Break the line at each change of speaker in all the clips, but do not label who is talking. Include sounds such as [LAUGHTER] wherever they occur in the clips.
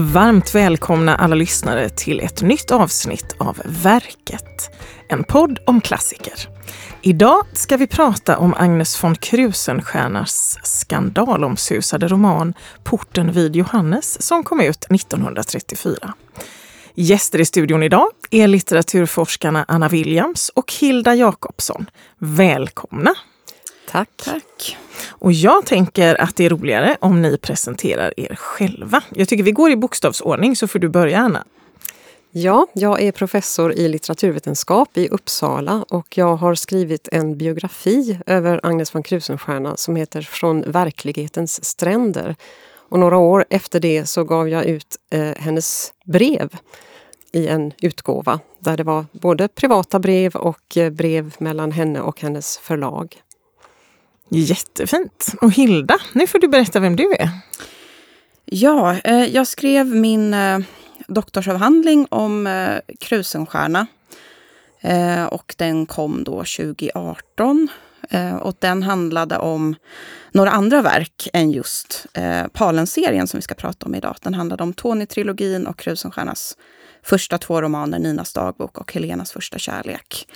Varmt välkomna alla lyssnare till ett nytt avsnitt av Verket. En podd om klassiker. Idag ska vi prata om Agnes von Krusenstjernas skandalomsusade roman Porten vid Johannes som kom ut 1934. Gäster i studion idag är litteraturforskarna Anna Williams och Hilda Jakobsson. Välkomna!
Tack. Tack.
Och jag tänker att det är roligare om ni presenterar er själva. Jag tycker vi går i bokstavsordning så får du börja Anna.
Ja, jag är professor i litteraturvetenskap i Uppsala och jag har skrivit en biografi över Agnes von Krusenstjerna som heter Från verklighetens stränder. Och några år efter det så gav jag ut eh, hennes brev i en utgåva där det var både privata brev och eh, brev mellan henne och hennes förlag.
Jättefint! Och Hilda, nu får du berätta vem du är.
Ja, eh, jag skrev min eh, doktorsavhandling om eh, Krusenstjärna. Eh, och den kom då 2018. Eh, och den handlade om några andra verk än just eh, Palen-serien som vi ska prata om idag. Den handlade om Tony-trilogin och Krusenstjärnas första två romaner, Ninas dagbok och Helenas första kärlek.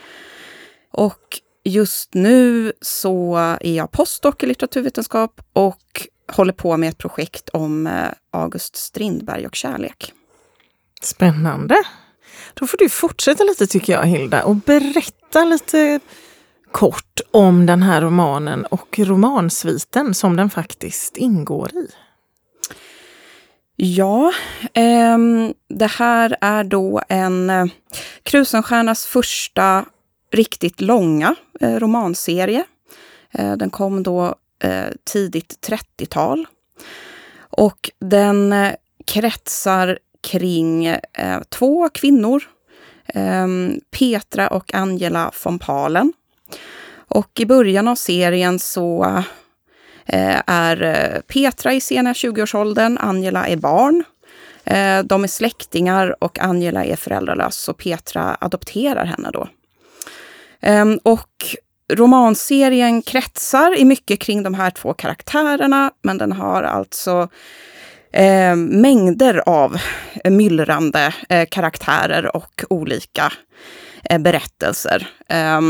Och just nu så är jag postdoc i litteraturvetenskap och håller på med ett projekt om eh, August Strindberg och kärlek.
Spännande! Då får du fortsätta lite tycker jag Hilda och berätta lite kort om den här romanen och romansviten som den faktiskt ingår i.
Ja, eh, det här är då en eh, Krusenstjernas första riktigt långa eh, romanserie. Eh, den kom då eh, tidigt 30-tal. Och den kretsar kring två kvinnor, ehm, Petra och Angela von Palen. Och i början av serien så är Petra i sena 20-årsåldern, Angela är barn. De är släktingar och Angela är föräldralös, så Petra adopterar henne då. Ehm, och romanserien kretsar i mycket kring de här två karaktärerna, men den har alltså eh, mängder av myllrande eh, karaktärer och olika eh, berättelser. Eh,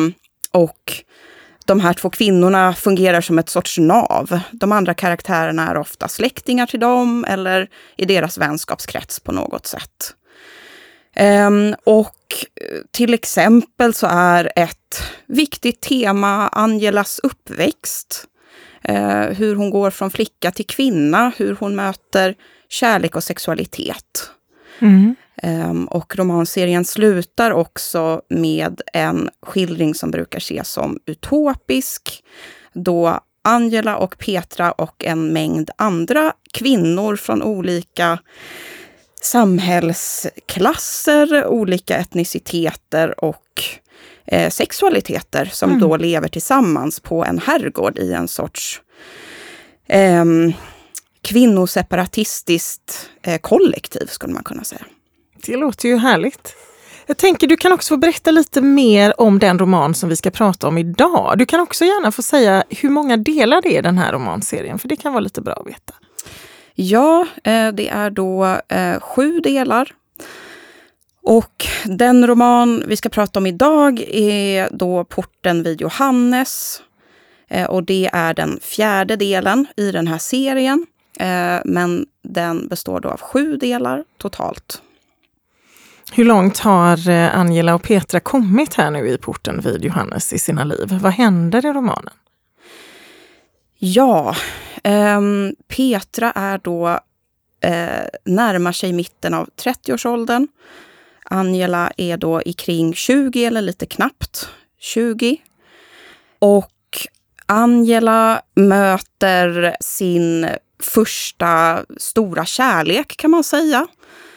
och de här två kvinnorna fungerar som ett sorts nav. De andra karaktärerna är ofta släktingar till dem eller i deras vänskapskrets på något sätt. Um, och till exempel så är ett viktigt tema Angelas uppväxt. Uh, hur hon går från flicka till kvinna, hur hon möter kärlek och sexualitet. Mm. Um, och romanserien slutar också med en skildring som brukar ses som utopisk. Då Angela och Petra och en mängd andra kvinnor från olika samhällsklasser, olika etniciteter och eh, sexualiteter som mm. då lever tillsammans på en herrgård i en sorts eh, kvinnoseparatistiskt eh, kollektiv, skulle man kunna säga.
Det låter ju härligt. Jag tänker du kan också få berätta lite mer om den roman som vi ska prata om idag. Du kan också gärna få säga hur många delar det är den här romanserien, för det kan vara lite bra att veta.
Ja, eh, det är då eh, sju delar. Och den roman vi ska prata om idag är då Porten vid Johannes. Eh, och det är den fjärde delen i den här serien. Men den består då av sju delar totalt.
Hur långt har Angela och Petra kommit här nu i Porten vid Johannes i sina liv? Vad händer i romanen?
Ja, eh, Petra är då eh, närmar sig mitten av 30-årsåldern. Angela är då i kring 20 eller lite knappt 20. Och Angela möter sin första stora kärlek kan man säga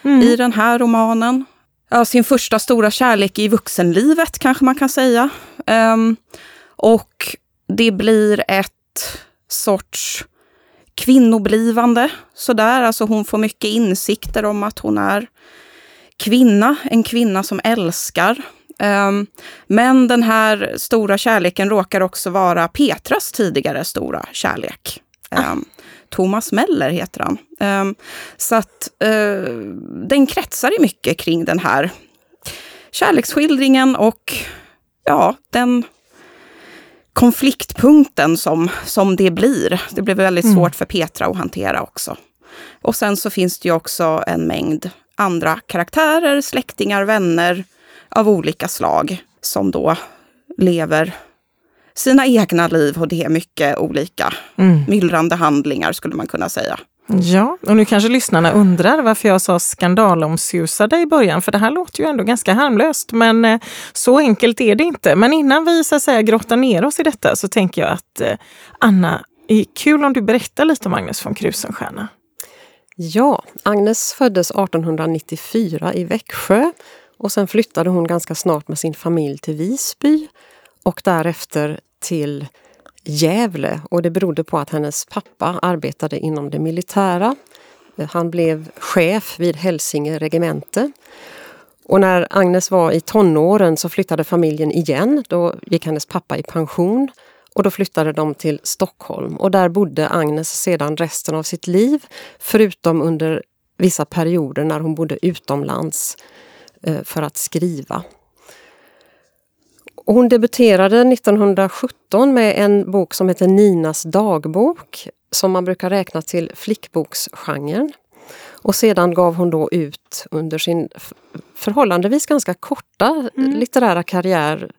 mm. i den här romanen. Ja, sin första stora kärlek i vuxenlivet kanske man kan säga. Um, och det blir ett sorts kvinnoblivande. Sådär, alltså hon får mycket insikter om att hon är kvinna, en kvinna som älskar. Um, men den här stora kärleken råkar också vara Petras tidigare stora kärlek. Um, Thomas Meller heter han. Um, så att uh, den kretsar i mycket kring den här kärleksskildringen och ja, den konfliktpunkten som, som det blir. Det blir väldigt mm. svårt för Petra att hantera också. Och sen så finns det ju också en mängd andra karaktärer, släktingar, vänner av olika slag som då lever sina egna liv och det är mycket olika mm. myllrande handlingar skulle man kunna säga.
Ja, och nu kanske lyssnarna undrar varför jag sa skandalomsusade i början, för det här låter ju ändå ganska harmlöst, men eh, så enkelt är det inte. Men innan vi så att säga grottar ner oss i detta så tänker jag att eh, Anna, är kul om du berättar lite om Agnes von Krusenstjerna.
Ja, Agnes föddes 1894 i Växjö och sen flyttade hon ganska snart med sin familj till Visby och därefter till Gävle och det berodde på att hennes pappa arbetade inom det militära. Han blev chef vid Hälsinge regemente. Och när Agnes var i tonåren så flyttade familjen igen. Då gick hennes pappa i pension och då flyttade de till Stockholm och där bodde Agnes sedan resten av sitt liv förutom under vissa perioder när hon bodde utomlands eh, för att skriva. Hon debuterade 1917 med en bok som heter Ninas dagbok som man brukar räkna till flickboksgenren. Och sedan gav hon då ut under sin förhållandevis ganska korta mm. litterära karriär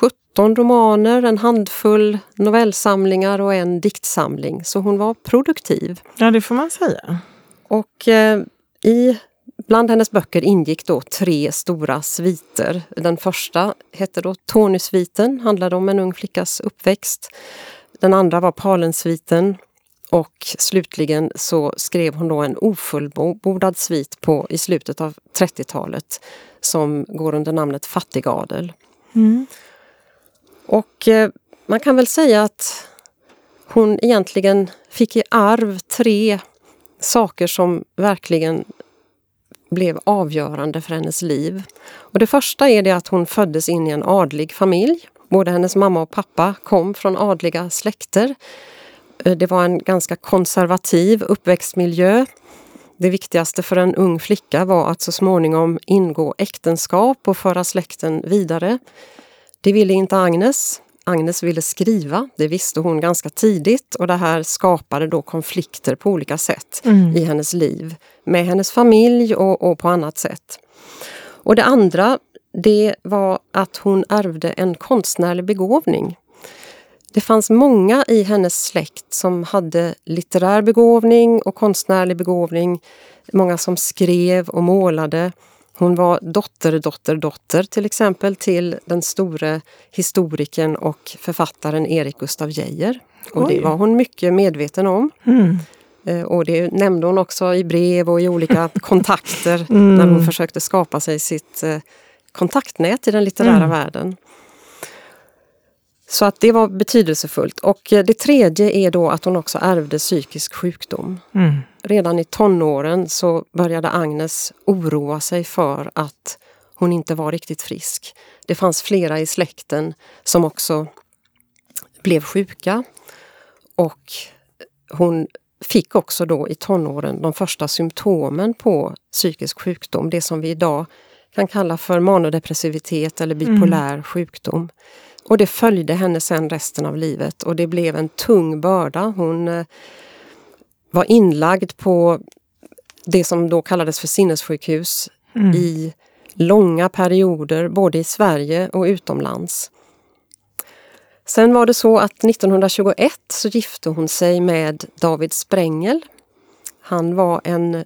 17 romaner, en handfull novellsamlingar och en diktsamling. Så hon var produktiv.
Ja, det får man säga.
Och eh, i Bland hennes böcker ingick då tre stora sviter. Den första hette då Tonysviten, handlade om en ung flickas uppväxt. Den andra var Palensviten och slutligen så skrev hon då en ofullbordad svit på, i slutet av 30-talet som går under namnet Fattigadel. Mm. Och eh, man kan väl säga att hon egentligen fick i arv tre saker som verkligen blev avgörande för hennes liv. Och det första är det att hon föddes in i en adlig familj. Både hennes mamma och pappa kom från adliga släkter. Eh, det var en ganska konservativ uppväxtmiljö. Det viktigaste för en ung flicka var att så småningom ingå äktenskap och föra släkten vidare. Det ville inte Agnes. Agnes ville skriva, det visste hon ganska tidigt och det här skapade då konflikter på olika sätt mm. i hennes liv. Med hennes familj och, och, på annat sätt. Och det andra, det var att hon ärvde en konstnärlig begåvning. Det fanns många i hennes släkt som hade litterär begåvning och konstnärlig begåvning. Många som skrev och målade. Hon var dotter, dotter, dotter till exempel till den store historikern och författaren Erik Gustaf Geijer. Och det var hon mycket medveten om. Mm. Eh, och det nämnde hon också i brev och i olika [LAUGHS] kontakter mm. när hon försökte skapa sig sitt eh, kontaktnät i den litterära mm. världen. Så att det var betydelsefullt. Och eh, det tredje är då att hon också ärvde psykisk sjukdom. Mm. Redan i tonåren så började Agnes oroa sig för att hon inte var riktigt frisk. Det fanns flera i släkten som också blev sjuka. Och hon fick också då i tonåren de första symptomen på psykisk sjukdom. Det som vi idag kan kalla för manodepressivitet eller bipolär mm. sjukdom. Och det följde henne sen resten av livet och det blev en tung börda. Hon eh, var inlagd på det som då kallades för sinnessjukhus mm. i långa perioder både i Sverige och utomlands. Sen var det så att 1921 så gifte hon sig med David Sprengel. Han var en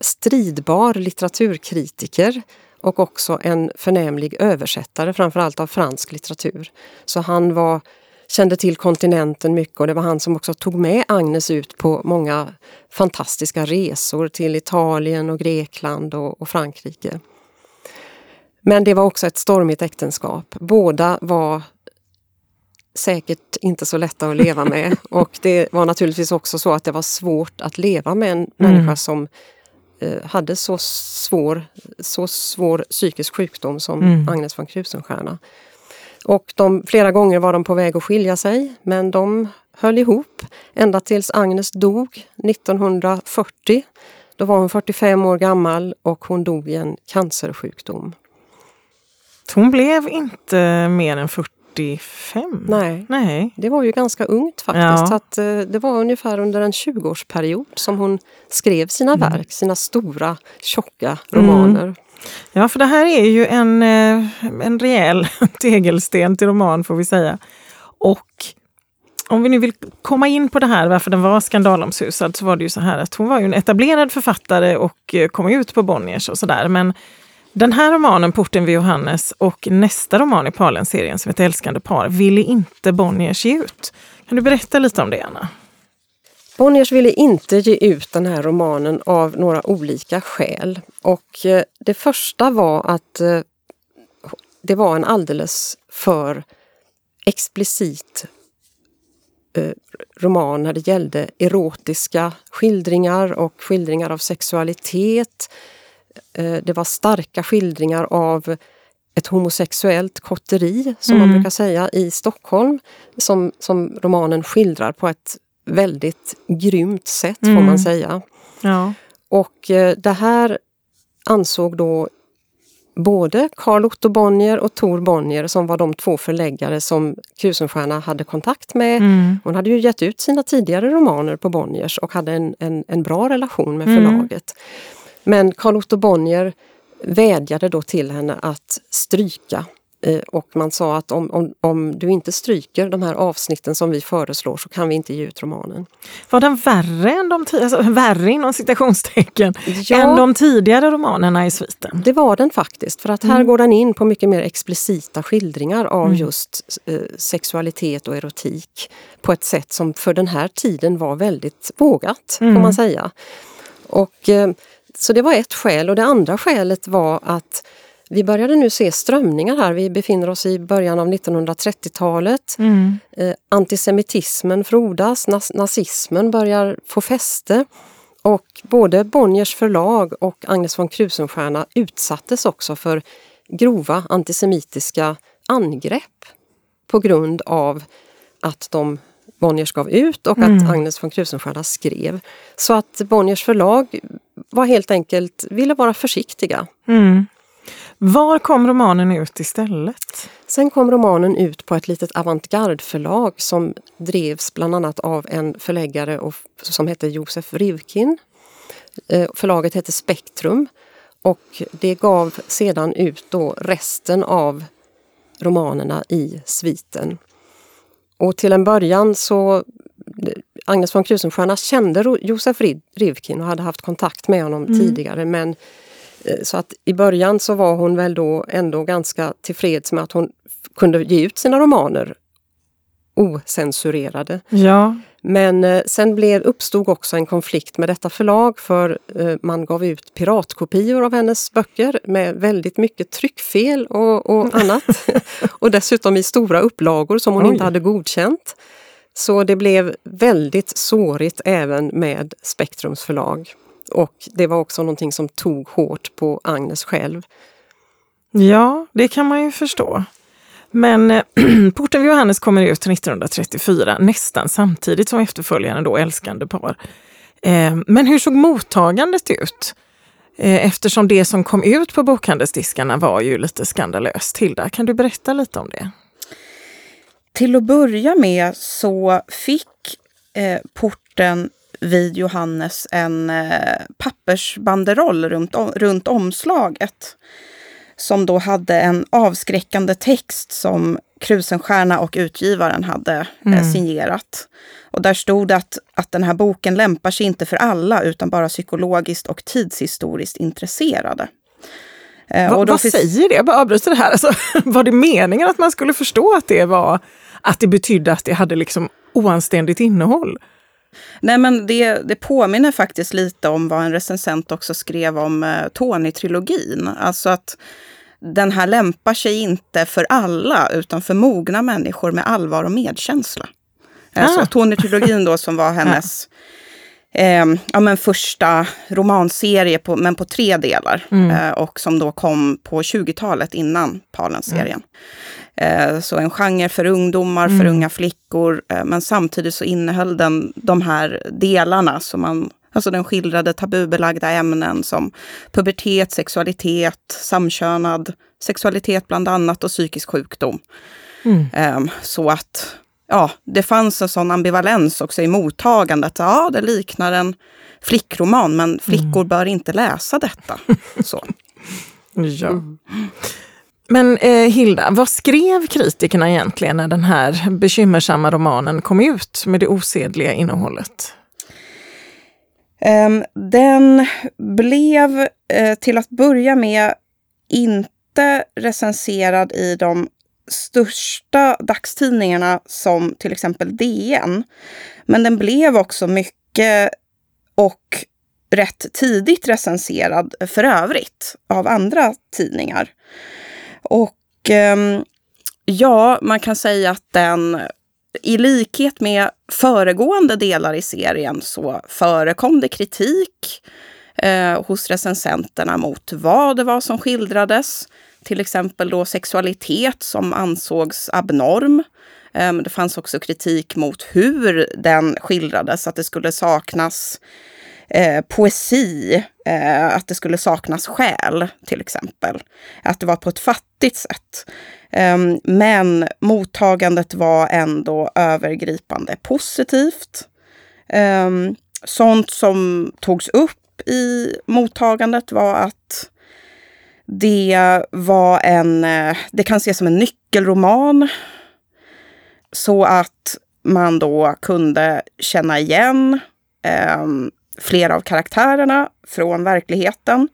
stridbar litteraturkritiker och också en förnämlig översättare, framförallt av fransk litteratur. Så han var, kände till kontinenten mycket och det var han som också tog med Agnes ut på många fantastiska resor till Italien och Grekland och, och Frankrike. Men det var också ett stormigt äktenskap. Båda var säkert inte så lätta att leva med [LAUGHS] och det var naturligtvis också så att det var svårt att leva med en mm. människa som Eh, hade så svår, så svår psykisk sjukdom som mm. Agnes von Krusenstjerna. Och de, flera gånger var de på väg att skilja sig men de höll ihop ända tills Agnes dog 1940. Då var hon 45 år gammal och hon dog i en cancersjukdom.
Hon blev inte mer än 40 45?
Nej,
Nej.
det var ju ganska ungt faktiskt.
Ja.
Att, eh, det var ungefär under en 20-årsperiod som hon skrev sina
Mm.
verk, sina stora tjocka romaner.
Ja, för det här är ju en, eh, en rejäl [LAUGHS] tegelsten till roman får vi säga. Och om vi nu vill komma in på det här varför den var skandalomsusad så var det ju så här att hon var ju en etablerad författare och eh, kom ut på Bonniers och sådär. Men den här romanen, Porten vid Johannes, och nästa roman i Palen-serien som heter Älskande par, ville inte Bonniers ge ut. Kan du berätta lite om det, Anna?
Bonniers ville inte ge ut den här romanen av några olika skäl. Och eh, det första var att eh, det var en alldeles för explicit eh, roman när det gällde erotiska skildringar och skildringar av sexualitet. Eh, det var starka skildringar av ett homosexuellt kotteri, som man
Mm.
brukar säga, i Stockholm, som, som romanen skildrar på ett väldigt grymt sätt, får
Mm.
man säga.
Ja.
Och eh, det här ansåg då både Carl Otto Bonnier och Tor Bonnier som var de två förläggare som Krusenstjerna hade kontakt med.
Mm.
Hon hade ju gett ut sina tidigare romaner på Bonniers och hade en, en, en bra relation med
Mm.
Men Carl Otto Bonnier vädjade då till henne att stryka eh, och man sa att om, om, om du inte stryker de här avsnitten som vi föreslår så kan vi inte ge ut romanen.
Var den värre än de, alltså, värre inom citationstecken,
Ja.
än de tidigare romanerna i sviten?
Det var den faktiskt, för att här går den in på mycket mer explicita skildringar av just eh, sexualitet och erotik på ett sätt som för den här tiden var väldigt vågat, får man säga. Och, eh, så det var ett skäl och det andra skälet var att vi började nu se strömningar här. Vi befinner oss i början av 1930-talet.
Mm.
Eh, antisemitismen frodas, nas nazismen börjar få fäste. Och både Bonniers förlag och Agnes von Krusenstjerna utsattes också för grova antisemitiska angrepp på grund av att de Bonniers gav ut och att Agnes von Krusenstjerna skrev. Så att Bonniers förlag var helt enkelt, ville vara försiktiga.
Mm. Var kom romanen ut istället?
Sen kom romanen ut på ett litet avantgardförlag som drevs bland annat av en förläggare och, som hette Josef Rivkin. Eh, Förlaget hette Spektrum och det gav sedan ut då resten av romanerna i sviten. Och till en början så Agnes von Krusenstjerna kände Josef Rivkin och hade haft kontakt med honom tidigare men eh, så att i början så var hon väl då ändå ganska tillfreds med att hon kunde ge ut sina romaner ocensurerade.
Ja,
Men eh, sen blev, uppstod också en konflikt med detta förlag för eh, man gav ut piratkopior av hennes böcker med väldigt mycket tryckfel och, och annat. [LAUGHS] och dessutom i stora upplagor som hon
Oj.
inte hade godkänt. Så det blev väldigt sårigt även med Spektrums förlag. Och det var också någonting som tog hårt på Agnes själv.
ja, det kan man ju förstå. Men eh, [CLEARS THROAT] Porten vid Johannes kommer ut 1934, nästan samtidigt som efterföljaren då Älskande par. Eh, men hur såg mottagandet ut? Eh, eftersom det som kom ut på bokhandelsdiskarna var ju lite skandalöst. Hilda, kan du berätta lite om det?
Till att börja med så fick eh, porten vid Johannes en eh, pappersbanderoll runt, om, runt omslaget. Som då hade en avskräckande text som Krusenstjerna och utgivaren hade eh, signerat. Och där stod det att, att den här boken lämpar sig inte för alla utan bara psykologiskt och tidshistoriskt intresserade. Eh,
Va, vad
finns-
säger det? Jag bara avbryter det här. Alltså, [LAUGHS] var det meningen att man skulle förstå att det var att det betydde att det hade liksom oanständigt innehåll?
Nej, men det, det påminner faktiskt lite om vad en recensent också skrev om eh, Tony-trilogin. Alltså att den här lämpar sig inte för alla, utan för mogna människor med allvar och medkänsla.
Ah.
Alltså Tony-trilogin då som var [LAUGHS] hennes eh, ja, men första romanserie, på, men på tre delar.
Mm.
Eh, och som då kom på 20-talet innan Palen-serien. Eh, så en genre för ungdomar, mm. för unga flickor. Eh, men samtidigt så innehöll den de här delarna som man Alltså den skildrade tabubelagda ämnen som pubertet, sexualitet, samkönad sexualitet bland annat och psykisk sjukdom. Mm. Um, så att ja, det fanns en sån ambivalens också i mottagandet. Ja, det liknar en flickroman, men flickor mm. bör inte läsa detta. Så. [LAUGHS]
ja. Men eh, Hilda, vad skrev kritikerna egentligen när den här bekymmersamma romanen kom ut med det osedliga innehållet?
Um, den blev uh, till att börja med inte recenserad i de största dagstidningarna som till exempel DN. Men den blev också mycket och rätt tidigt recenserad för övrigt av andra tidningar. Och ehm, ja, man kan säga att den i likhet med föregående delar i serien så förekom det kritik eh, hos recensenterna mot vad det var som skildrades. Till exempel då sexualitet som ansågs abnorm. Eh, det fanns också kritik mot hur den skildrades, att det skulle saknas eh, poesi, eh, att det skulle saknas själ till exempel. Att det var på ett fattigt sätt. Ehm, men mottagandet var ändå övergripande positivt. Ehm, sånt som togs upp i mottagandet var att det var en, eh, det kan ses som en nyckelroman. Så att man då kunde känna igen eh, flera av karaktärerna från verkligheten.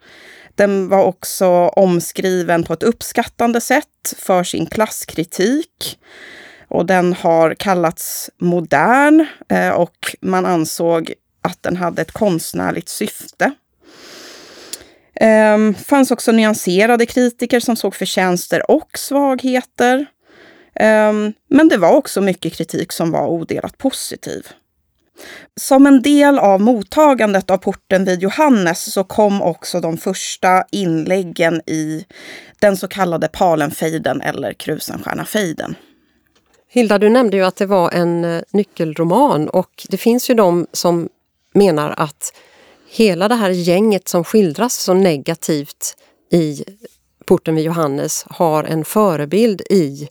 Den var också omskriven på ett uppskattande sätt för sin klasskritik. Och den har kallats modern eh, och man ansåg att den hade ett konstnärligt syfte. Det fanns också nyanserade kritiker som såg förtjänster och svagheter. Ehm, men det var också mycket kritik som var odelat positiv. Som en del av mottagandet av porten vid Johannes så kom också de första inläggen i den så kallade Palenfejden eller Krusenstjärnafejden.
Hilda, du nämnde ju att det var en eh, nyckelroman och det finns ju de som menar att hela det här gänget som skildras så negativt i Porten vid Johannes har en förebild i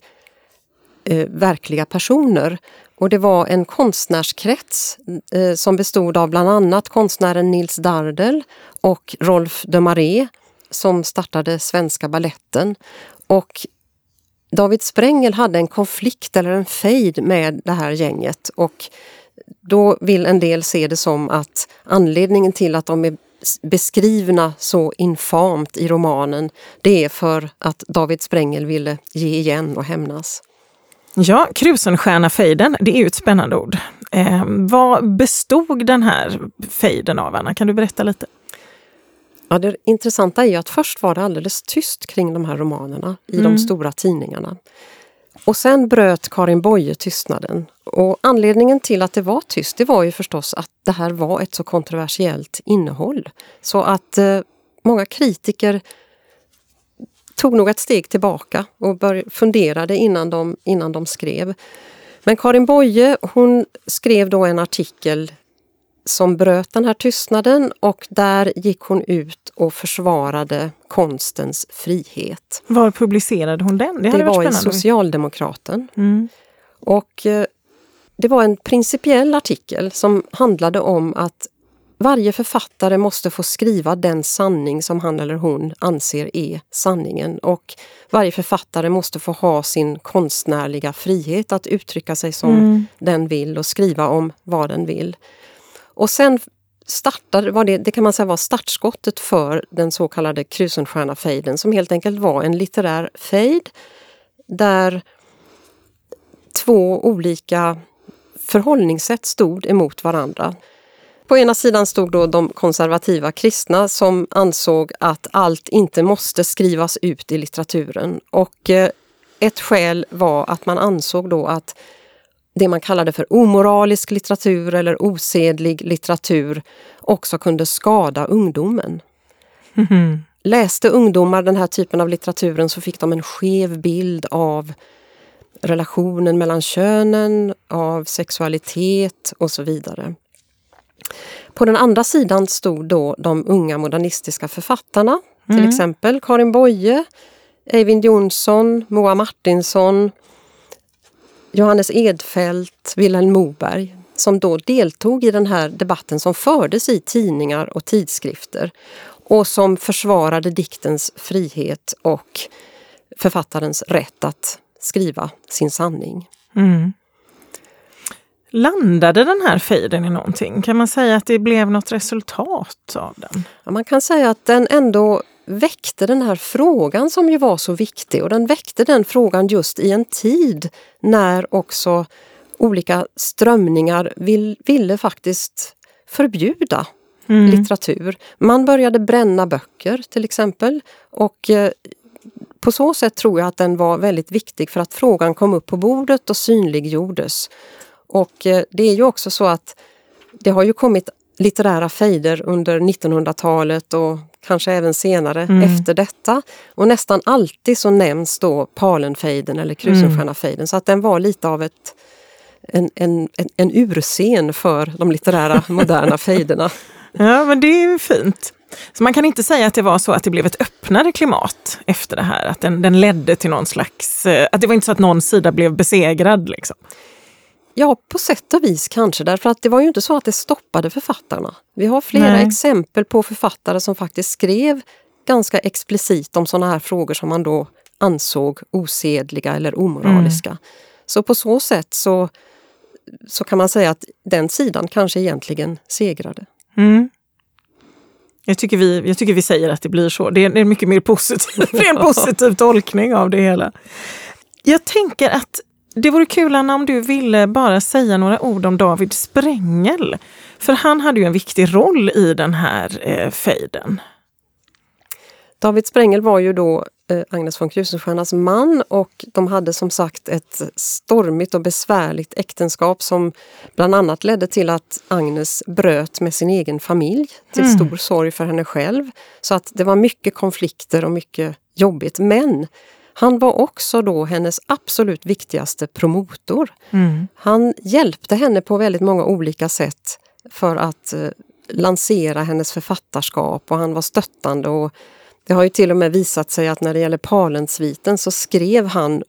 eh, verkliga personer. Och det var en konstnärskrets eh, som bestod av bland annat konstnären Nils Dardel och Rolf de Maré som startade Svenska balletten. Och David Sprengel hade en konflikt eller en fejd med det här gänget och då vill en del se det som att anledningen till att de är beskrivna så infamt i romanen det är för att David Sprengel ville ge igen och hämnas.
Ja, Krusenstjärna-fejden, det är ju ett spännande ord. Eh, vad bestod den här fejden av, Anna? Kan du berätta lite?
Ja, det intressanta är ju att först var det alldeles tyst kring de här romanerna i mm. de stora tidningarna. Och sen bröt Karin Boye tystnaden. Och anledningen till att det var tyst, det var ju förstås att det här var ett så kontroversiellt innehåll. Så att eh, många kritiker tog nog ett steg tillbaka och funderade innan de, innan de skrev. Men Karin Boye hon skrev då en artikel som bröt den här tystnaden och där gick hon ut och försvarade konstens frihet.
Var publicerade hon den?
Det, det var i Socialdemokraten. Mm. Och eh, det var en principiell artikel som handlade om att varje författare måste få skriva den sanning som han eller hon anser är sanningen och varje författare måste få ha sin konstnärliga frihet att uttrycka sig som mm. den vill och skriva om vad den vill. Och sen startade, var det, det kan man säga var startskottet för den så kallade Krusenstjerna-fejden som helt enkelt var en litterär fejd där två olika förhållningssätt stod emot varandra. På ena sidan stod då de konservativa kristna som ansåg att allt inte måste skrivas ut i litteraturen. Och eh, ett skäl var att man ansåg då att det man kallade för omoralisk litteratur eller osedlig litteratur också kunde skada ungdomen. Mm. [LAUGHS] Läste ungdomar den här typen av litteraturen så fick de en skev bild av relationen mellan könen, av sexualitet och så vidare. På den andra sidan stod då de unga modernistiska författarna, till mm. exempel Karin Boye, Eivind Jonsson, Moa Martinsson, Johannes Edfelt, Vilhelm Moberg som då deltog i den här debatten som fördes i tidningar och tidskrifter och som försvarade diktens frihet och författarens rätt att skriva sin sanning. Mm.
Landade den här fejden i någonting? Kan man säga att det blev något resultat av den?
Ja, man kan säga att den ändå väckte den här frågan som ju var så viktig och den väckte den frågan just i en tid när också olika strömningar vill, ville faktiskt förbjuda mm. litteratur. Man började bränna böcker till exempel och eh, på så sätt tror jag att den var väldigt viktig för att frågan kom upp på bordet och synliggjordes. Och eh, det är ju också så att det har ju kommit litterära fejder under 1900-talet och kanske även senare mm. efter detta. Och nästan alltid så nämns då Palenfejden eller Krusenstjärnafejden mm. så att den var lite av ett, en, en, en, en urscen för de litterära [LAUGHS] moderna fejderna.
Ja men det är ju fint. Så man kan inte säga att det var så att det blev ett öppnare klimat efter det här, att den, den ledde till någon slags, eh, att det var inte så att någon sida blev besegrad liksom.
Ja, på sätt och vis kanske, därför att det var ju inte så att det stoppade författarna. Vi har flera Nej. exempel på författare som faktiskt skrev ganska explicit om sådana här frågor som man då ansåg osedliga eller omoraliska. Mm. Så på så sätt så, så kan man säga att den sidan kanske egentligen segrade. Mm.
Jag tycker, vi, jag tycker vi säger att det blir så. Det är en mycket mer positiv, [LAUGHS] en positiv tolkning av det hela. Jag tänker att det vore kul Anna om du ville bara säga några ord om David Sprängel. För han hade ju en viktig roll i den här eh, fejden.
David Sprängel var ju då eh, Agnes von Krusenstjernas man och de hade som sagt ett stormigt och besvärligt äktenskap som bland annat ledde till att Agnes bröt med sin egen familj till mm. stor sorg för henne själv. Så att det var mycket konflikter och mycket jobbigt. Men han var också då hennes absolut viktigaste promotor. Mm. Han hjälpte henne på väldigt många olika sätt för att eh, lansera hennes författarskap och han var stöttande. Och det har ju till och med visat sig att när det gäller Palensviten så skrev han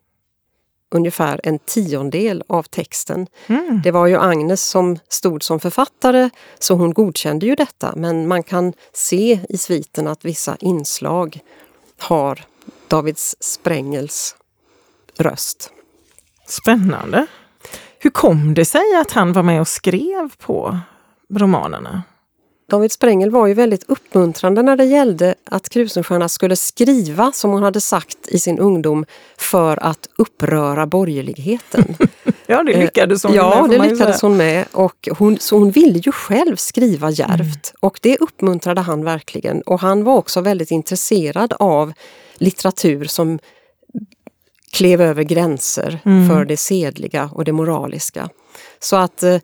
ungefär en tiondel av texten. Mm. Det var ju Agnes som stod som författare så hon godkände ju detta men man kan se i sviten att vissa inslag har Davids Sprängels röst.
Spännande. Hur kom det sig att han var med och skrev på romanerna?
David Sprängel var ju väldigt uppmuntrande när det gällde att Krusenstjerna skulle skriva, som hon hade sagt i sin ungdom, för att uppröra borgerligheten. [LAUGHS]
ja, det lyckades hon
ja, med. Ja, det lyckades hon med. Och hon, så hon ville ju själv skriva djärvt mm. och det uppmuntrade han verkligen. Och han var också väldigt intresserad av litteratur som klev över gränser mm. för det sedliga och det moraliska. Så att eh,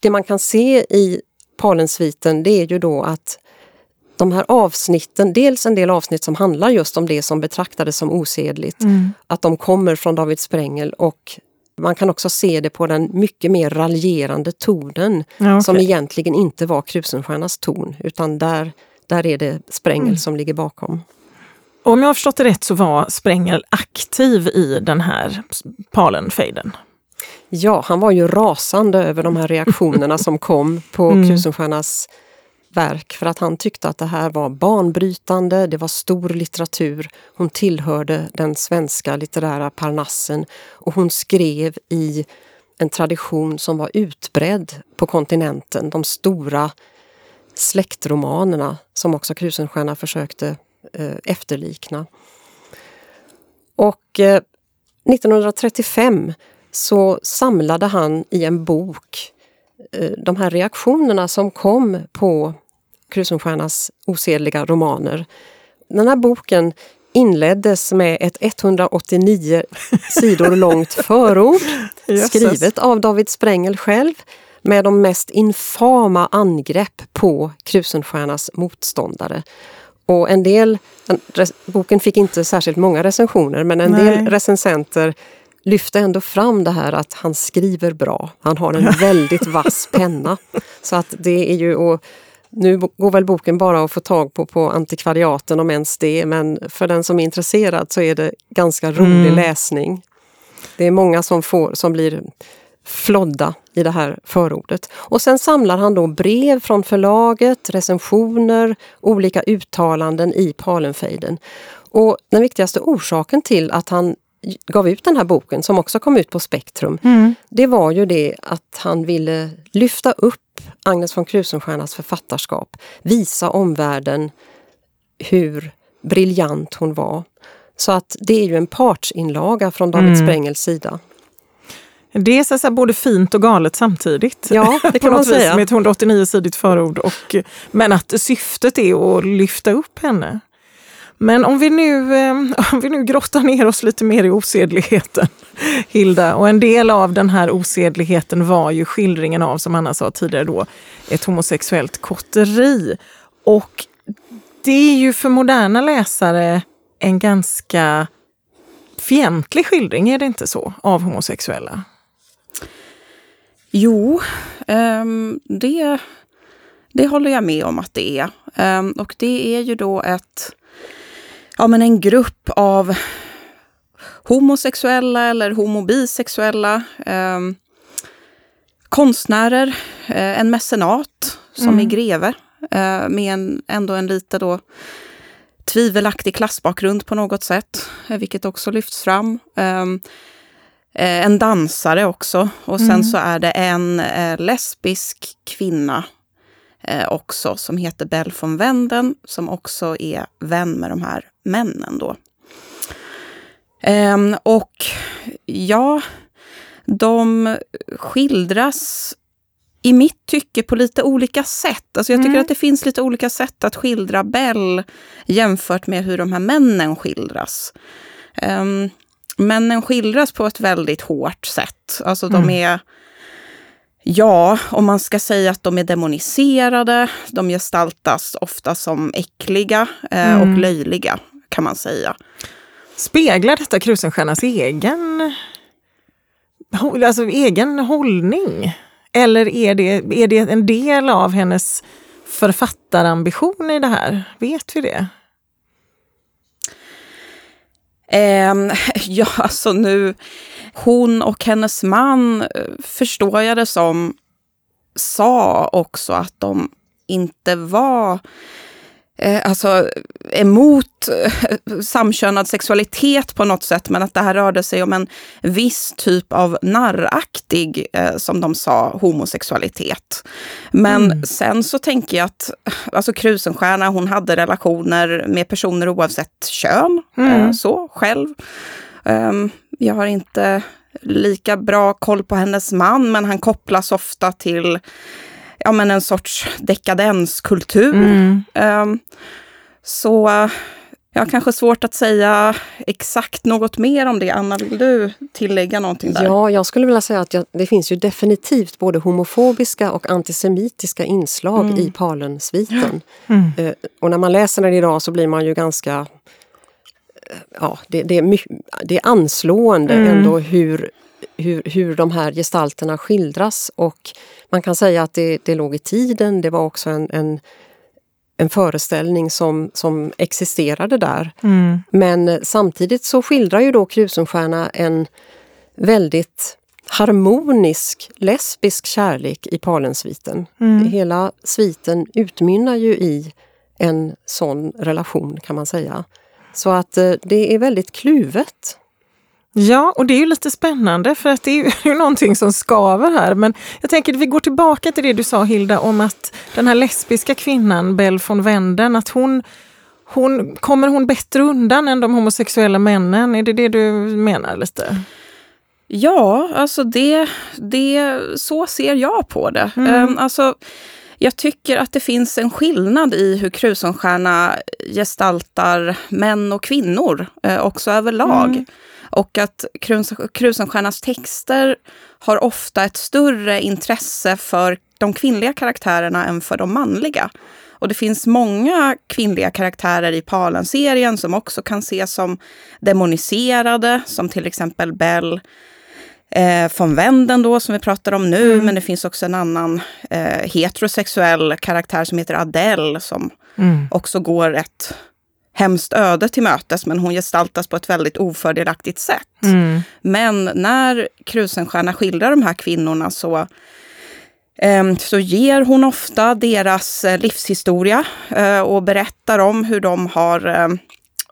det man kan se i Palensviten det är ju då att de här avsnitten, dels en del avsnitt som handlar just om det som betraktades som osedligt, mm. att de kommer från David Sprängel och man kan också se det på den mycket mer raljerande tonen ja, okay. som egentligen inte var Krusenstjernas ton utan där, där är det Sprängel mm. som ligger bakom.
Om jag har förstått det rätt så var Sprängel aktiv i den här Palenfejden.
Ja, han var ju rasande över de här reaktionerna som kom på mm. Krusenstjernas verk för att han tyckte att det här var banbrytande, det var stor litteratur. Hon tillhörde den svenska litterära parnassen och hon skrev i en tradition som var utbredd på kontinenten. De stora släktromanerna som också Krusenstjerna försökte efterlikna. Och eh, 1935 så samlade han i en bok eh, de här reaktionerna som kom på Krusenstjernas osedliga romaner. Den här boken inleddes med ett 189 [LAUGHS] sidor långt förord skrivet av David Sprängel själv med de mest infama angrepp på Krusenstjernas motståndare. Och en del, boken fick inte särskilt många recensioner men en Nej. del recensenter lyfte ändå fram det här att han skriver bra. Han har en [LAUGHS] väldigt vass penna. Så att det är ju, och nu går väl boken bara att få tag på på antikvariaten om ens det, men för den som är intresserad så är det ganska rolig mm. läsning. Det är många som, får, som blir flodda i det här förordet. Och sen samlar han då brev från förlaget, recensioner, olika uttalanden i Palenfejden. Och den viktigaste orsaken till att han gav ut den här boken, som också kom ut på Spektrum, mm. det var ju det att han ville lyfta upp Agnes von Krusenstjernas författarskap, visa omvärlden hur briljant hon var. Så att det är ju en partsinlaga från David mm. Sprengels sida.
Det är så säga, både fint och galet samtidigt.
Ja, [LAUGHS] det kan man säga.
Med ett 189-sidigt förord. Och, men att syftet är att lyfta upp henne. Men om vi, nu, eh, [LAUGHS] om vi nu grottar ner oss lite mer i osedligheten, [LAUGHS] Hilda. Och en del av den här osedligheten var ju skildringen av, som Anna sa tidigare, då, ett homosexuellt kotteri. Och det är ju för moderna läsare en ganska fientlig skildring, är det inte så, av homosexuella?
Jo, um, det, det håller jag med om att det är. Um, och det är ju då ett, ja, men en grupp av homosexuella eller homobisexuella um, konstnärer, uh, en mecenat som mm. är greve uh, med en, ändå en lite då tvivelaktig klassbakgrund på något sätt, uh, vilket också lyfts fram. Eh, en dansare också. Och sen mm. så är det en eh, lesbisk kvinna eh, också som heter Bell von Wenden som också är vän med de här männen då. Ehm, och ja, de skildras i mitt tycke på lite olika sätt. Alltså jag tycker mm. att det finns lite olika sätt att skildra Bell jämfört med hur de här männen skildras. Um, Männen skildras på ett väldigt hårt sätt. Alltså de mm. är, ja, om man ska säga att de är demoniserade, de gestaltas ofta som äckliga eh, mm. och löjliga, kan man säga.
Speglar detta Krusenstjernas egen, alltså egen hållning? Eller är det, är det en del av hennes författarambition i det här? Vet vi det?
Eh, [LAUGHS] ja, alltså nu, hon och hennes man, eh, förstår jag det som, sa också att de inte var eh, alltså, emot eh, samkönad sexualitet på något sätt, men att det här rörde sig om en viss typ av narraktig, eh, som de sa, homosexualitet. Men mm. sen så tänker jag att alltså Krusenstjerna, hon hade relationer med personer oavsett kön, mm. eh, så själv. Um, jag har inte lika bra koll på hennes man, men han kopplas ofta till ja, men en sorts dekadenskultur. Mm. Um, så jag har kanske svårt att säga exakt något mer om det. Anna, vill du tillägga någonting där?
Ja, jag skulle vilja säga att jag, det finns ju definitivt både homofobiska och antisemitiska inslag mm. i Palensviten. Mm. Uh, och när man läser den idag så blir man ju ganska uh, ja, det, det, är mycket, det är anslående mm. ändå hur hur, hur de här gestalterna skildras och man kan säga att det, det låg i tiden, det var också en, en, en föreställning som, som existerade där. Mm. Men samtidigt så skildrar ju då Krusenstjerna en väldigt harmonisk lesbisk kärlek i Palensviten. Mm. Hela sviten utmynnar ju i en sån relation kan man säga. Så att eh, det är väldigt kluvet.
Ja, och det är ju lite spännande för att det är ju [LAUGHS] någonting som skaver här. Men jag tänker att vi går tillbaka till det du sa Hilda om att den här lesbiska kvinnan, Bell von Wenden, att hon, hon kommer hon bättre undan än de homosexuella männen? Är det det du menar lite?
Ja, alltså det, det, så ser jag på det. Mm. Um, alltså, jag tycker att det finns en skillnad i hur Krusenstjerna gestaltar män och kvinnor, eh, också överlag. Mm. Och att Krusenstjernas texter har ofta ett större intresse för de kvinnliga karaktärerna än för de manliga. Och det finns många kvinnliga karaktärer i Palen-serien som också kan ses som demoniserade, som till exempel Bell eh, von Wenden då, som vi pratar om nu. Mm. Men det finns också en annan eh, heterosexuell karaktär som heter Adele, som mm. också går ett hemskt öde till mötes, men hon gestaltas på ett väldigt ofördelaktigt sätt. Mm. Men när Krusenstjerna skildrar de här kvinnorna så Ehm, så ger hon ofta deras eh, livshistoria eh, och berättar om hur de har ehm,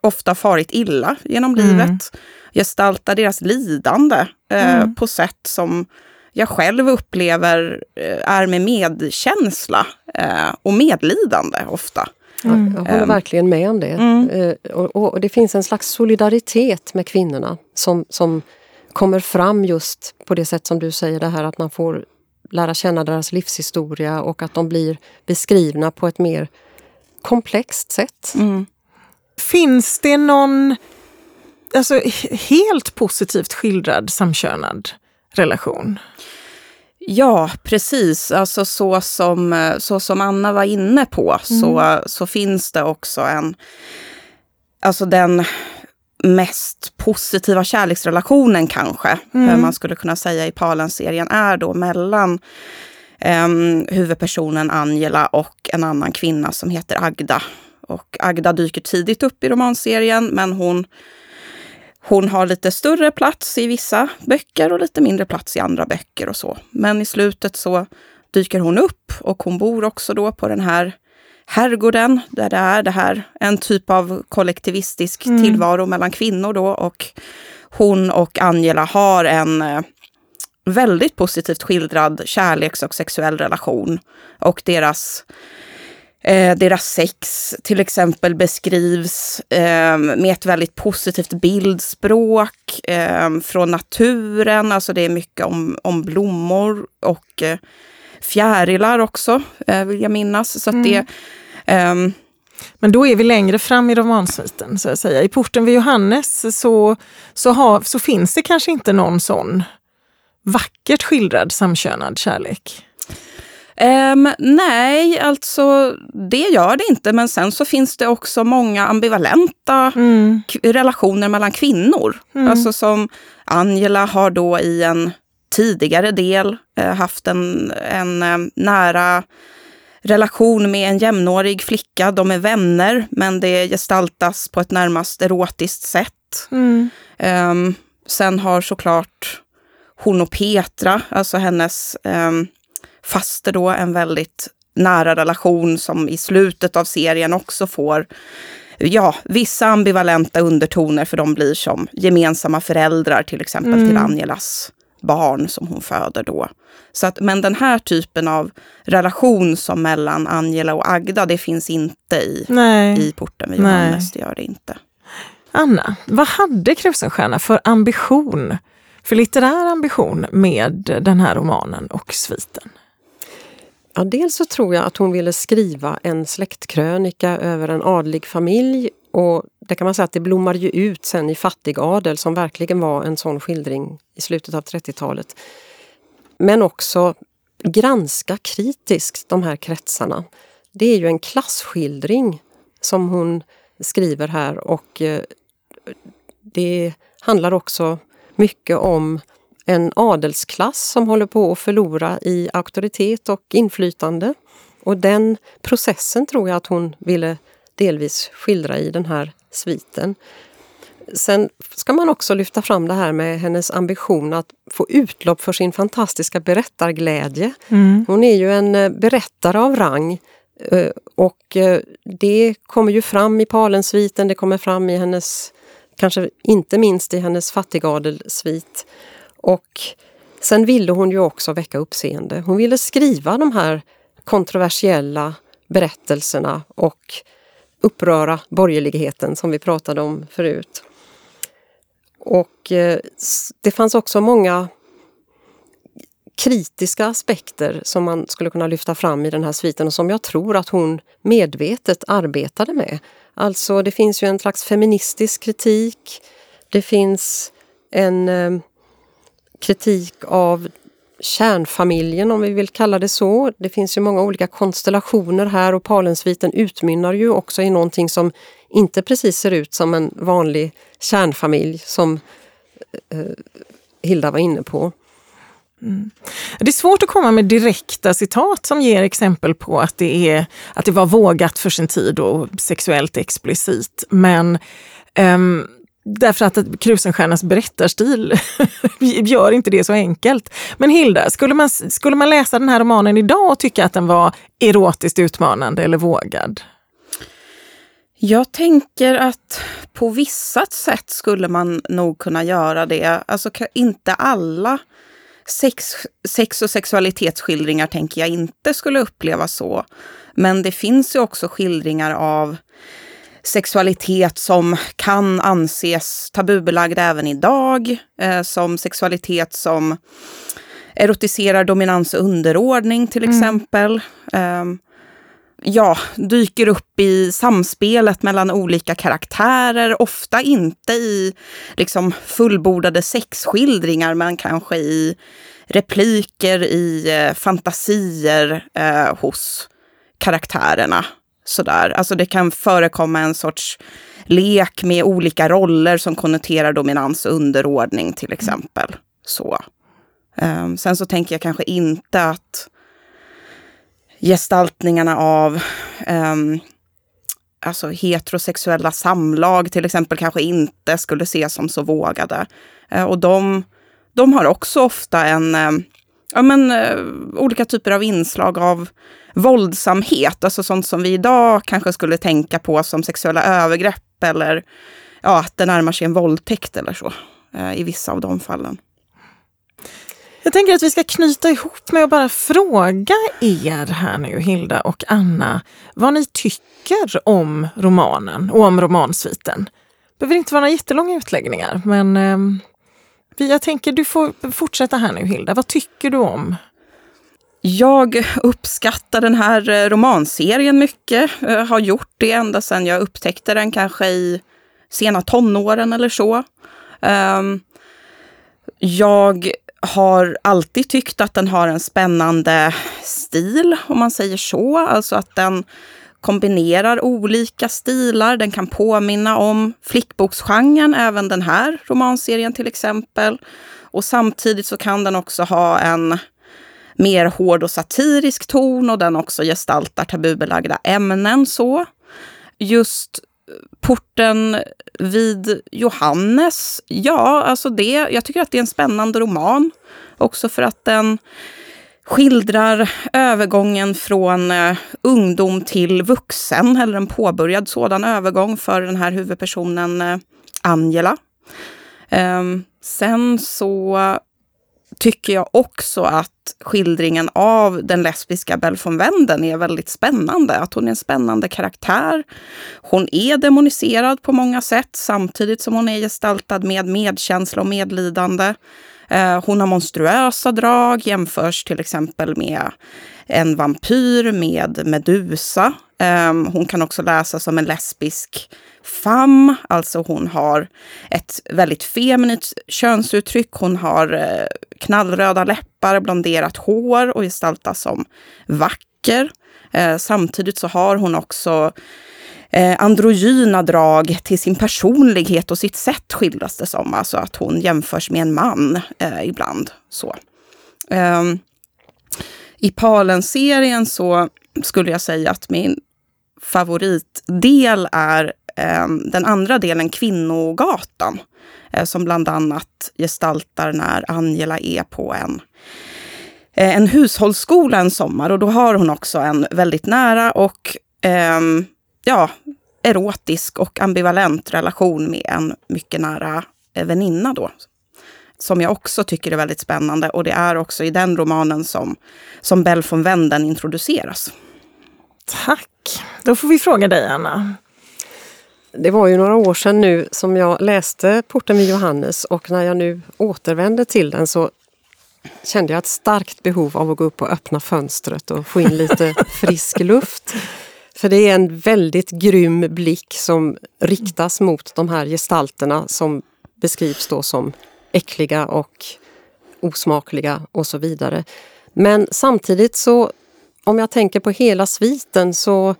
ofta farit illa genom mm. livet. Gestaltar deras lidande eh, mm. på sätt som jag själv upplever är med medkänsla och medlidande ofta.
Mm. Jag håller ehm. verkligen med om det. Mm. Och, och, det finns en slags solidaritet med kvinnorna som, som kommer fram just på det sätt som du säger, det här att man får lära känna deras livshistoria och att de blir beskrivna på ett mer komplext sätt. Mm.
Finns det någon alltså, helt positivt skildrad samkönad relation?
Ja, precis. Alltså så som, så som Anna var inne på mm. så, så finns det också en... Alltså den mest positiva kärleksrelationen kanske, mm. man skulle kunna säga i Palen-serien, är då mellan um, huvudpersonen Angela och en annan kvinna som heter Agda. Och Agda dyker tidigt upp i romanserien, men hon, hon har lite större plats i vissa böcker och lite mindre plats i andra böcker och så. Men i slutet så dyker hon upp och hon bor också då på den här herrgården, där det är det här, en typ av kollektivistisk mm. tillvaro mellan kvinnor då. Och hon och Angela har en eh, väldigt positivt skildrad kärleks och sexuell relation. Och deras Eh, deras sex till exempel beskrivs eh, med ett väldigt positivt bildspråk eh, från naturen. Alltså det är mycket om, om blommor och eh, fjärilar också, eh, vill jag minnas. Så mm. det, um,
men då är vi längre fram i romansviten, så att säga. I porten vid Johannes så, så, har, så finns det kanske inte någon sån vackert skildrad samkönad kärlek.
Um, nej, alltså det gör det inte. Men sen så finns det också många ambivalenta mm. relationer mellan kvinnor. Mm. Alltså som Angela har då i en tidigare del eh, haft en, en eh, nära relation med en jämnårig flicka. De är vänner, men det gestaltas på ett närmast erotiskt sätt. Mm. Um, sen har såklart hon och Petra, alltså hennes um, faster då, en väldigt nära relation som i slutet av serien också får ja, vissa ambivalenta undertoner för de blir som gemensamma föräldrar till exempel mm. till Angelas barn som hon föder då. Så att, men den här typen av relation som mellan Angela och Agda, det finns inte i, i porten med Johannes. Det gör det inte.
Anna, vad hade Krusenstjerna för ambition, för litterär ambition med den här romanen och sviten?
Ja, dels så tror jag att hon ville skriva en släktkrönika över en adlig familj och det kan man säga att det blommade ju ut sen i Fattigadel som verkligen var en sån skildring i slutet av 30-talet. Men också granska kritiskt de här kretsarna. Det är ju en klassskildring som hon skriver här och eh, det handlar också mycket om en adelsklass som håller på att förlora i auktoritet och inflytande. Och den processen tror jag att hon ville delvis skildra i den här sviten. Sen ska man också lyfta fram det här med hennes ambition att få utlopp för sin fantastiska berättarglädje. Mm. Hon är ju en eh, berättare av rang eh, och eh, det kommer ju fram i Palensviten, det kommer fram i hennes, kanske inte minst i hennes fattigadelsvit. Och sen ville hon ju också väcka uppseende. Hon ville skriva de här kontroversiella berättelserna och uppröra borgerligheten som vi pratade om förut. Och eh, det fanns också många kritiska aspekter som man skulle kunna lyfta fram i den här sviten och som jag tror att hon medvetet arbetade med. Alltså det finns ju en slags feministisk kritik. Det finns en eh, kritik av kärnfamiljen om vi vill kalla det så. Det finns ju många olika konstellationer här och Palensviten utmynnar ju också i någonting som inte precis ser ut som en vanlig kärnfamilj som eh, Hilda var inne på.
Mm. Det är svårt att komma med direkta citat som ger exempel på att det, är, att det var vågat för sin tid och sexuellt explicit. Men um, Därför att Krusenstjärnas berättarstil [LAUGHS] gör inte det så enkelt. Men Hilda, skulle man, skulle man läsa den här romanen idag och tycka att den var erotiskt utmanande eller vågad?
Jag tänker att på vissa sätt skulle man nog kunna göra det. Alltså inte alla sex, sex och sexualitetsskildringar tänker jag inte skulle upplevas så. Men det finns ju också skildringar av sexualitet som kan anses tabubelagd även idag, eh, som sexualitet som erotiserar dominans och underordning till mm. exempel. Eh, ja, dyker upp i samspelet mellan olika karaktärer, ofta inte i liksom fullbordade sexskildringar, men kanske i repliker, i eh, fantasier eh, hos karaktärerna sådär. Alltså det kan förekomma en sorts lek med olika roller som konnoterar dominans och underordning till exempel. Så. Um, sen så tänker jag kanske inte att gestaltningarna av um, alltså heterosexuella samlag till exempel kanske inte skulle ses som så vågade. Uh, och de, de har också ofta en um, ja, men, uh, olika typer av inslag av våldsamhet, alltså sånt som vi idag kanske skulle tänka på som sexuella övergrepp eller ja, att det närmar sig en våldtäkt eller så uh, i vissa av de fallen.
Jag tänker att vi ska knyta ihop med att bara fråga er här nu, Hilda och Anna, vad ni tycker om romanen och om romansviten. Det behöver inte vara några jättelånga utläggningar, men eh, jag tänker du får fortsätta här nu Hilda. Vad tycker du om?
Jag uppskattar den här eh, romanserien mycket. Jag har gjort det ända sedan jag upptäckte den, kanske i sena tonåren eller så. Ehm, jag har alltid tyckt att den har en spännande stil, om man säger så. Alltså att den kombinerar olika stilar. Den kan påminna om flickboksgenren, även den här romanserien till exempel. Och samtidigt så kan den också ha en mer hård och satirisk ton och den också gestaltar tabubelagda ämnen så. Just eh, porten vid Johannes, ja, alltså det, jag tycker att det är en spännande roman. Också för att den skildrar övergången från eh, ungdom till vuxen, eller en påbörjad sådan övergång för den här huvudpersonen eh, Angela. Ehm, sen så tycker jag också att skildringen av den lesbiska Belle von Wenden är väldigt spännande. Att hon är en spännande karaktär. Hon är demoniserad på många sätt samtidigt som hon är gestaltad med medkänsla och medlidande. Eh, hon har monstruösa drag, jämförs till exempel med en vampyr med Medusa. Ehm, hon kan också läsas som en lesbisk fam. alltså hon har ett väldigt feminint könsuttryck. Hon har eh, knallröda läppar, blonderat hår och gestaltas som vacker. Eh, samtidigt så har hon också Eh, androgyna drag till sin personlighet och sitt sätt skildras det som. Alltså att hon jämförs med en man eh, ibland. Så. Eh, I Palen-serien så skulle jag säga att min favoritdel är eh, den andra delen, Kvinnogatan. Eh, som bland annat gestaltar när Angela är på en eh, en hushållsskola en sommar och då har hon också en väldigt nära och eh, ja, erotisk och ambivalent relation med en mycket nära eh, väninna då. Som jag också tycker är väldigt spännande och det är också i den romanen som, som Bell von Wenden introduceras.
Tack! Då får vi fråga dig Anna.
Det var ju några år sedan nu som jag läste Porten vid Johannes och när jag nu återvände till den så kände jag ett starkt behov av att gå upp och öppna fönstret och få in lite [LAUGHS] frisk luft. För det är en väldigt grym blick som riktas mot de här gestalterna som beskrivs då som äckliga och osmakliga och så vidare. Men samtidigt så, om jag tänker på hela sviten så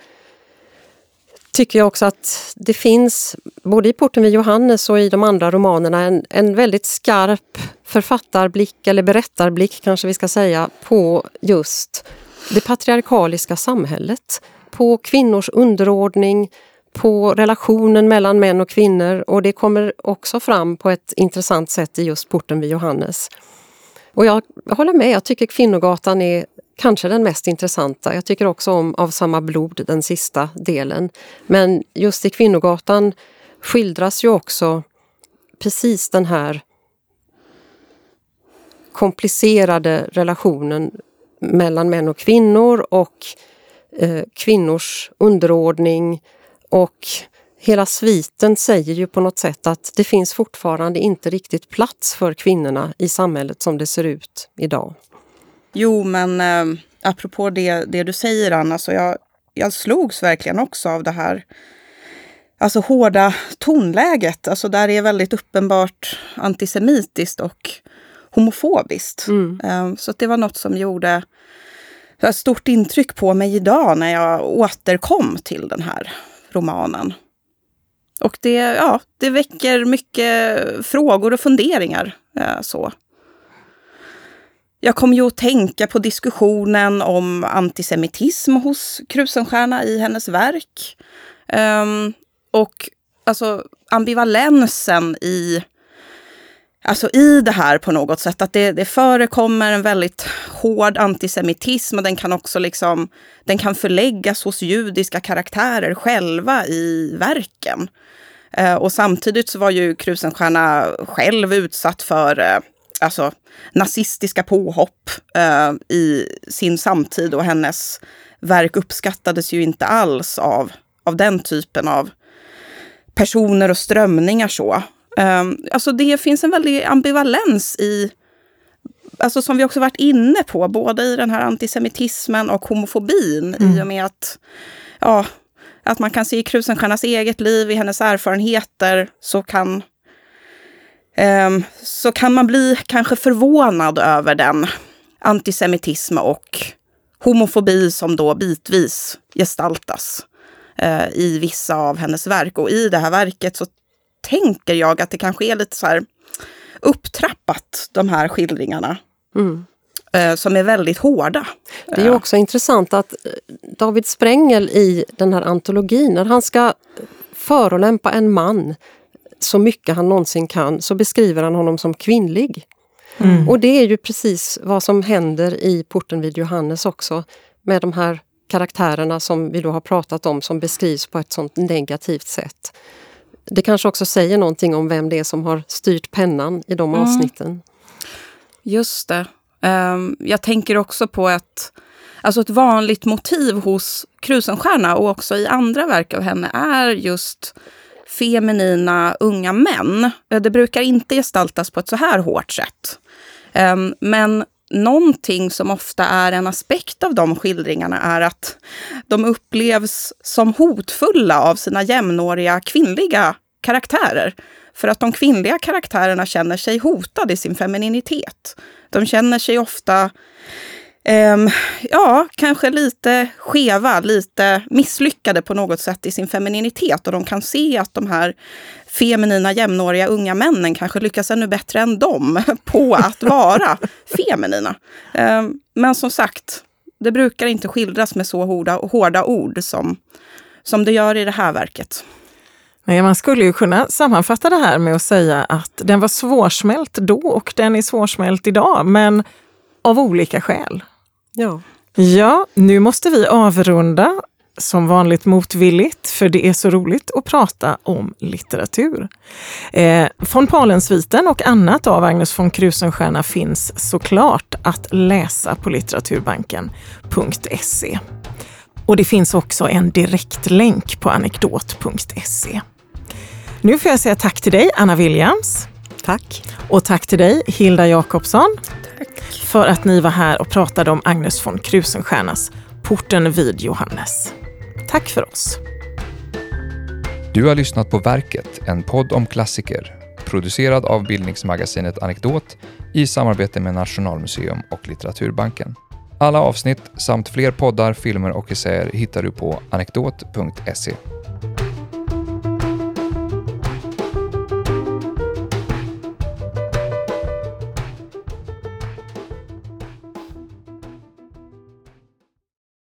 tycker jag också att det finns, både i Porten vid Johannes och i de andra romanerna, en, en väldigt skarp författarblick, eller berättarblick kanske vi ska säga, på just det patriarkaliska samhället. På kvinnors underordning, på relationen mellan män och kvinnor och det kommer också fram på ett intressant sätt i just Porten vid Johannes. Och jag håller med, jag tycker Kvinnogatan är kanske den mest intressanta. Jag tycker också om Av samma blod, den sista delen. Men just i Kvinnogatan skildras ju också precis den här komplicerade relationen mellan män och kvinnor och eh, kvinnors underordning och hela sviten säger ju på något sätt att det finns fortfarande inte riktigt plats för kvinnorna i samhället som det ser ut idag.
Jo, men eh, apropå det, det du säger Anna, så jag, jag slogs verkligen också av det här alltså hårda tonläget. Alltså där är väldigt uppenbart antisemitiskt och homofobiskt. Mm. Eh, så det var något som gjorde stort intryck på mig idag när jag återkom till den här romanen. Och det, ja, det väcker mycket frågor och funderingar. Eh, så. Jag kom ju att tänka på diskussionen om antisemitism hos Krusenstjerna i hennes verk. Um, och alltså ambivalensen i, alltså i det här på något sätt. Att det, det förekommer en väldigt hård antisemitism och den kan också liksom, den kan förläggas hos judiska karaktärer själva i verken. Eh, och samtidigt så var ju Krusenstjerna själv utsatt för eh, alltså, nazistiska påhopp eh, i sin samtid och hennes verk uppskattades ju inte alls av, av den typen av personer och strömningar. så. Eh, alltså det finns en väldig ambivalens i, alltså som vi också varit inne på, både i den här antisemitismen och homofobin mm. i och med att ja, att man kan se i Krusenstjernas eget liv, i hennes erfarenheter, så kan Ehm, så kan man bli kanske förvånad över den antisemitism och homofobi som då bitvis gestaltas eh, i vissa av hennes verk. Och i det här verket så tänker jag att det kanske är lite så här upptrappat, de här skildringarna. Mm. Eh, som är väldigt hårda.
Det är också intressant att eh, David Sprengel i den här antologin, när han ska förolämpa en man så mycket han någonsin kan så beskriver han honom som kvinnlig. Mm. Och det är ju precis vad som händer i Porten vid Johannes också med de här karaktärerna som vi då har pratat om som beskrivs på ett sånt negativt sätt. Det kanske också säger någonting om vem det är som har styrt pennan i de mm. avsnitten.
Just det. Um, jag tänker också på ett, alltså ett vanligt motiv hos Krusenstjerna och också i andra verk av henne är just feminina unga män. Eh, det brukar inte gestaltas på ett så här hårt sätt. Ehm, men någonting som ofta är en aspekt av de skildringarna är att de upplevs som hotfulla av sina jämnåriga kvinnliga karaktärer. För att de kvinnliga karaktärerna känner sig hotade i sin femininitet. De känner sig ofta Um, ja, kanske lite skeva, lite misslyckade på något sätt i sin femininitet. Och de kan se att de här feminina jämnåriga unga männen kanske lyckas ännu bättre än dem [LAUGHS] på att vara [LAUGHS] feminina. Um, men som sagt, det brukar inte skildras med så hårda, hårda ord som, som det gör i det här verket.
Nej, man skulle ju kunna sammanfatta det här med att säga att den var svårsmält då och den är svårsmält idag, men av olika skäl.
Ja.
Ja, nu måste vi avrunda som vanligt motvilligt, för det är så roligt att prata om litteratur. Eh, von Palensviten och annat av Agnes von Krusenstjerna finns såklart att läsa på litteraturbanken.se. Och det finns också en direktlänk på anekdot.se. Nu får jag säga tack till dig, Anna Williams.
Tack.
Och tack till dig, Hilda Jakobsson för att ni var här och pratade om Agnes von Krusenstjernas Porten vid Johannes. Tack för oss.
Du har lyssnat på Verket, en podd om klassiker producerad av bildningsmagasinet Anekdot i samarbete med Nationalmuseum och Litteraturbanken. Alla avsnitt samt fler poddar, filmer och essäer hittar du på anekdot.se.